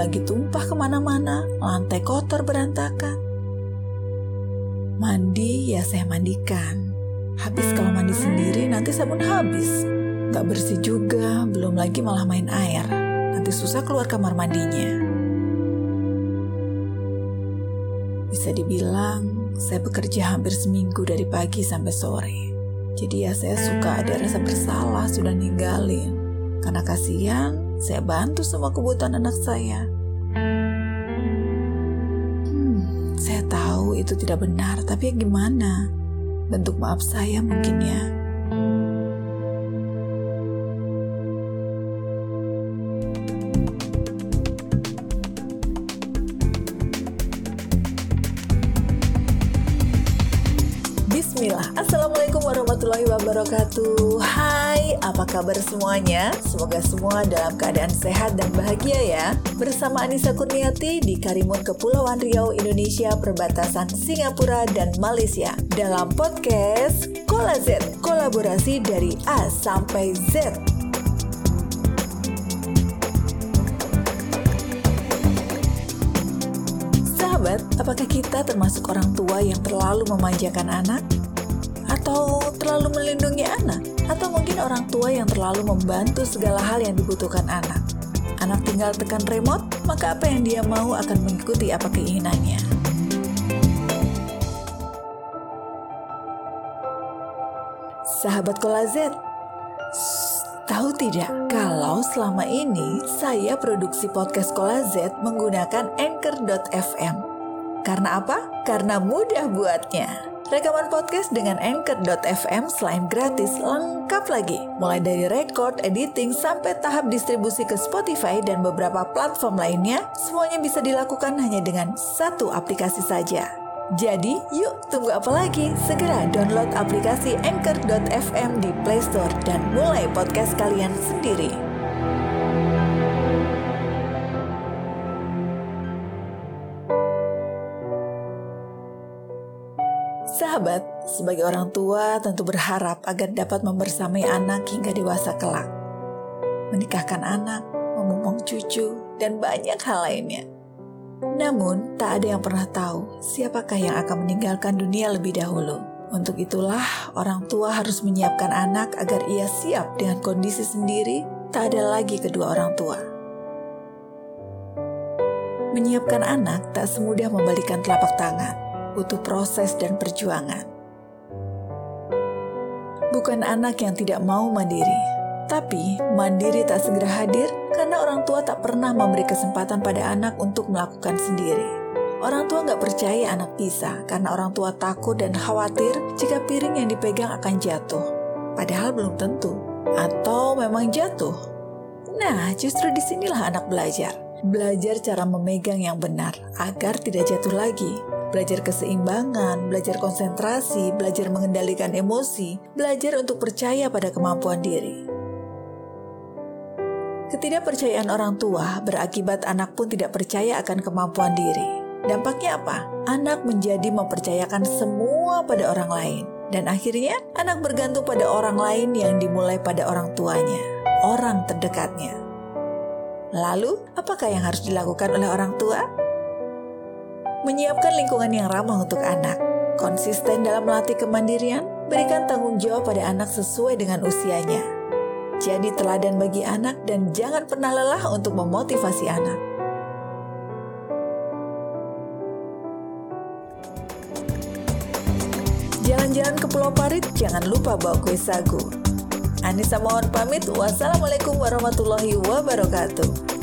lagi tumpah ke mana-mana, lantai kotor berantakan. Mandi ya saya mandikan. Habis kalau mandi sendiri nanti sabun habis. Gak bersih juga, belum lagi malah main air. Nanti susah keluar kamar mandinya. Bisa dibilang, saya bekerja hampir seminggu dari pagi sampai sore. Jadi ya saya suka ada rasa bersalah sudah ninggalin. Karena kasihan, saya bantu semua kebutuhan anak saya. Tahu itu tidak benar, tapi ya gimana? Bentuk maaf saya mungkin ya. Bismillah, Assalamualaikum warahmatullahi wabarakatuh Hai, apa kabar semuanya? Semoga semua dalam keadaan sehat dan bahagia ya Bersama Anissa Kurniati di Karimun Kepulauan Riau, Indonesia Perbatasan Singapura dan Malaysia Dalam podcast Kola Z, kolaborasi dari A sampai Z Sahabat, apakah kita termasuk orang tua yang terlalu memanjakan anak? Atau terlalu melindungi anak? Atau mungkin orang tua yang terlalu membantu segala hal yang dibutuhkan anak? Anak tinggal tekan remote, maka apa yang dia mau akan mengikuti apa keinginannya. Sahabat Kolazet, Tahu tidak kalau selama ini saya produksi podcast Kola Z menggunakan Anchor.fm. Karena apa? Karena mudah buatnya. Rekaman podcast dengan Anchor.fm selain gratis lengkap lagi. Mulai dari record, editing, sampai tahap distribusi ke Spotify dan beberapa platform lainnya, semuanya bisa dilakukan hanya dengan satu aplikasi saja. Jadi, yuk tunggu apa lagi? Segera download aplikasi Anchor.fm di Play Store dan mulai podcast kalian sendiri. Sahabat, sebagai orang tua tentu berharap agar dapat membersamai anak hingga dewasa kelak. Menikahkan anak, memomong cucu, dan banyak hal lainnya. Namun, tak ada yang pernah tahu siapakah yang akan meninggalkan dunia lebih dahulu. Untuk itulah, orang tua harus menyiapkan anak agar ia siap dengan kondisi sendiri, tak ada lagi kedua orang tua. Menyiapkan anak tak semudah membalikan telapak tangan, butuh proses dan perjuangan. Bukan anak yang tidak mau mandiri, tapi mandiri tak segera hadir karena orang tua tak pernah memberi kesempatan pada anak untuk melakukan sendiri. Orang tua nggak percaya anak bisa karena orang tua takut dan khawatir jika piring yang dipegang akan jatuh. Padahal belum tentu. Atau memang jatuh. Nah, justru di sinilah anak belajar. Belajar cara memegang yang benar agar tidak jatuh lagi. Belajar keseimbangan, belajar konsentrasi, belajar mengendalikan emosi, belajar untuk percaya pada kemampuan diri. Ketidakpercayaan orang tua berakibat anak pun tidak percaya akan kemampuan diri. Dampaknya apa? Anak menjadi mempercayakan semua pada orang lain. Dan akhirnya anak bergantung pada orang lain yang dimulai pada orang tuanya, orang terdekatnya. Lalu, apakah yang harus dilakukan oleh orang tua? Menyiapkan lingkungan yang ramah untuk anak, konsisten dalam melatih kemandirian, berikan tanggung jawab pada anak sesuai dengan usianya. Jadi teladan bagi anak dan jangan pernah lelah untuk memotivasi anak. Jalan-jalan ke Pulau Parit, jangan lupa bawa kue sagu. Anissa mohon pamit. Wassalamualaikum warahmatullahi wabarakatuh.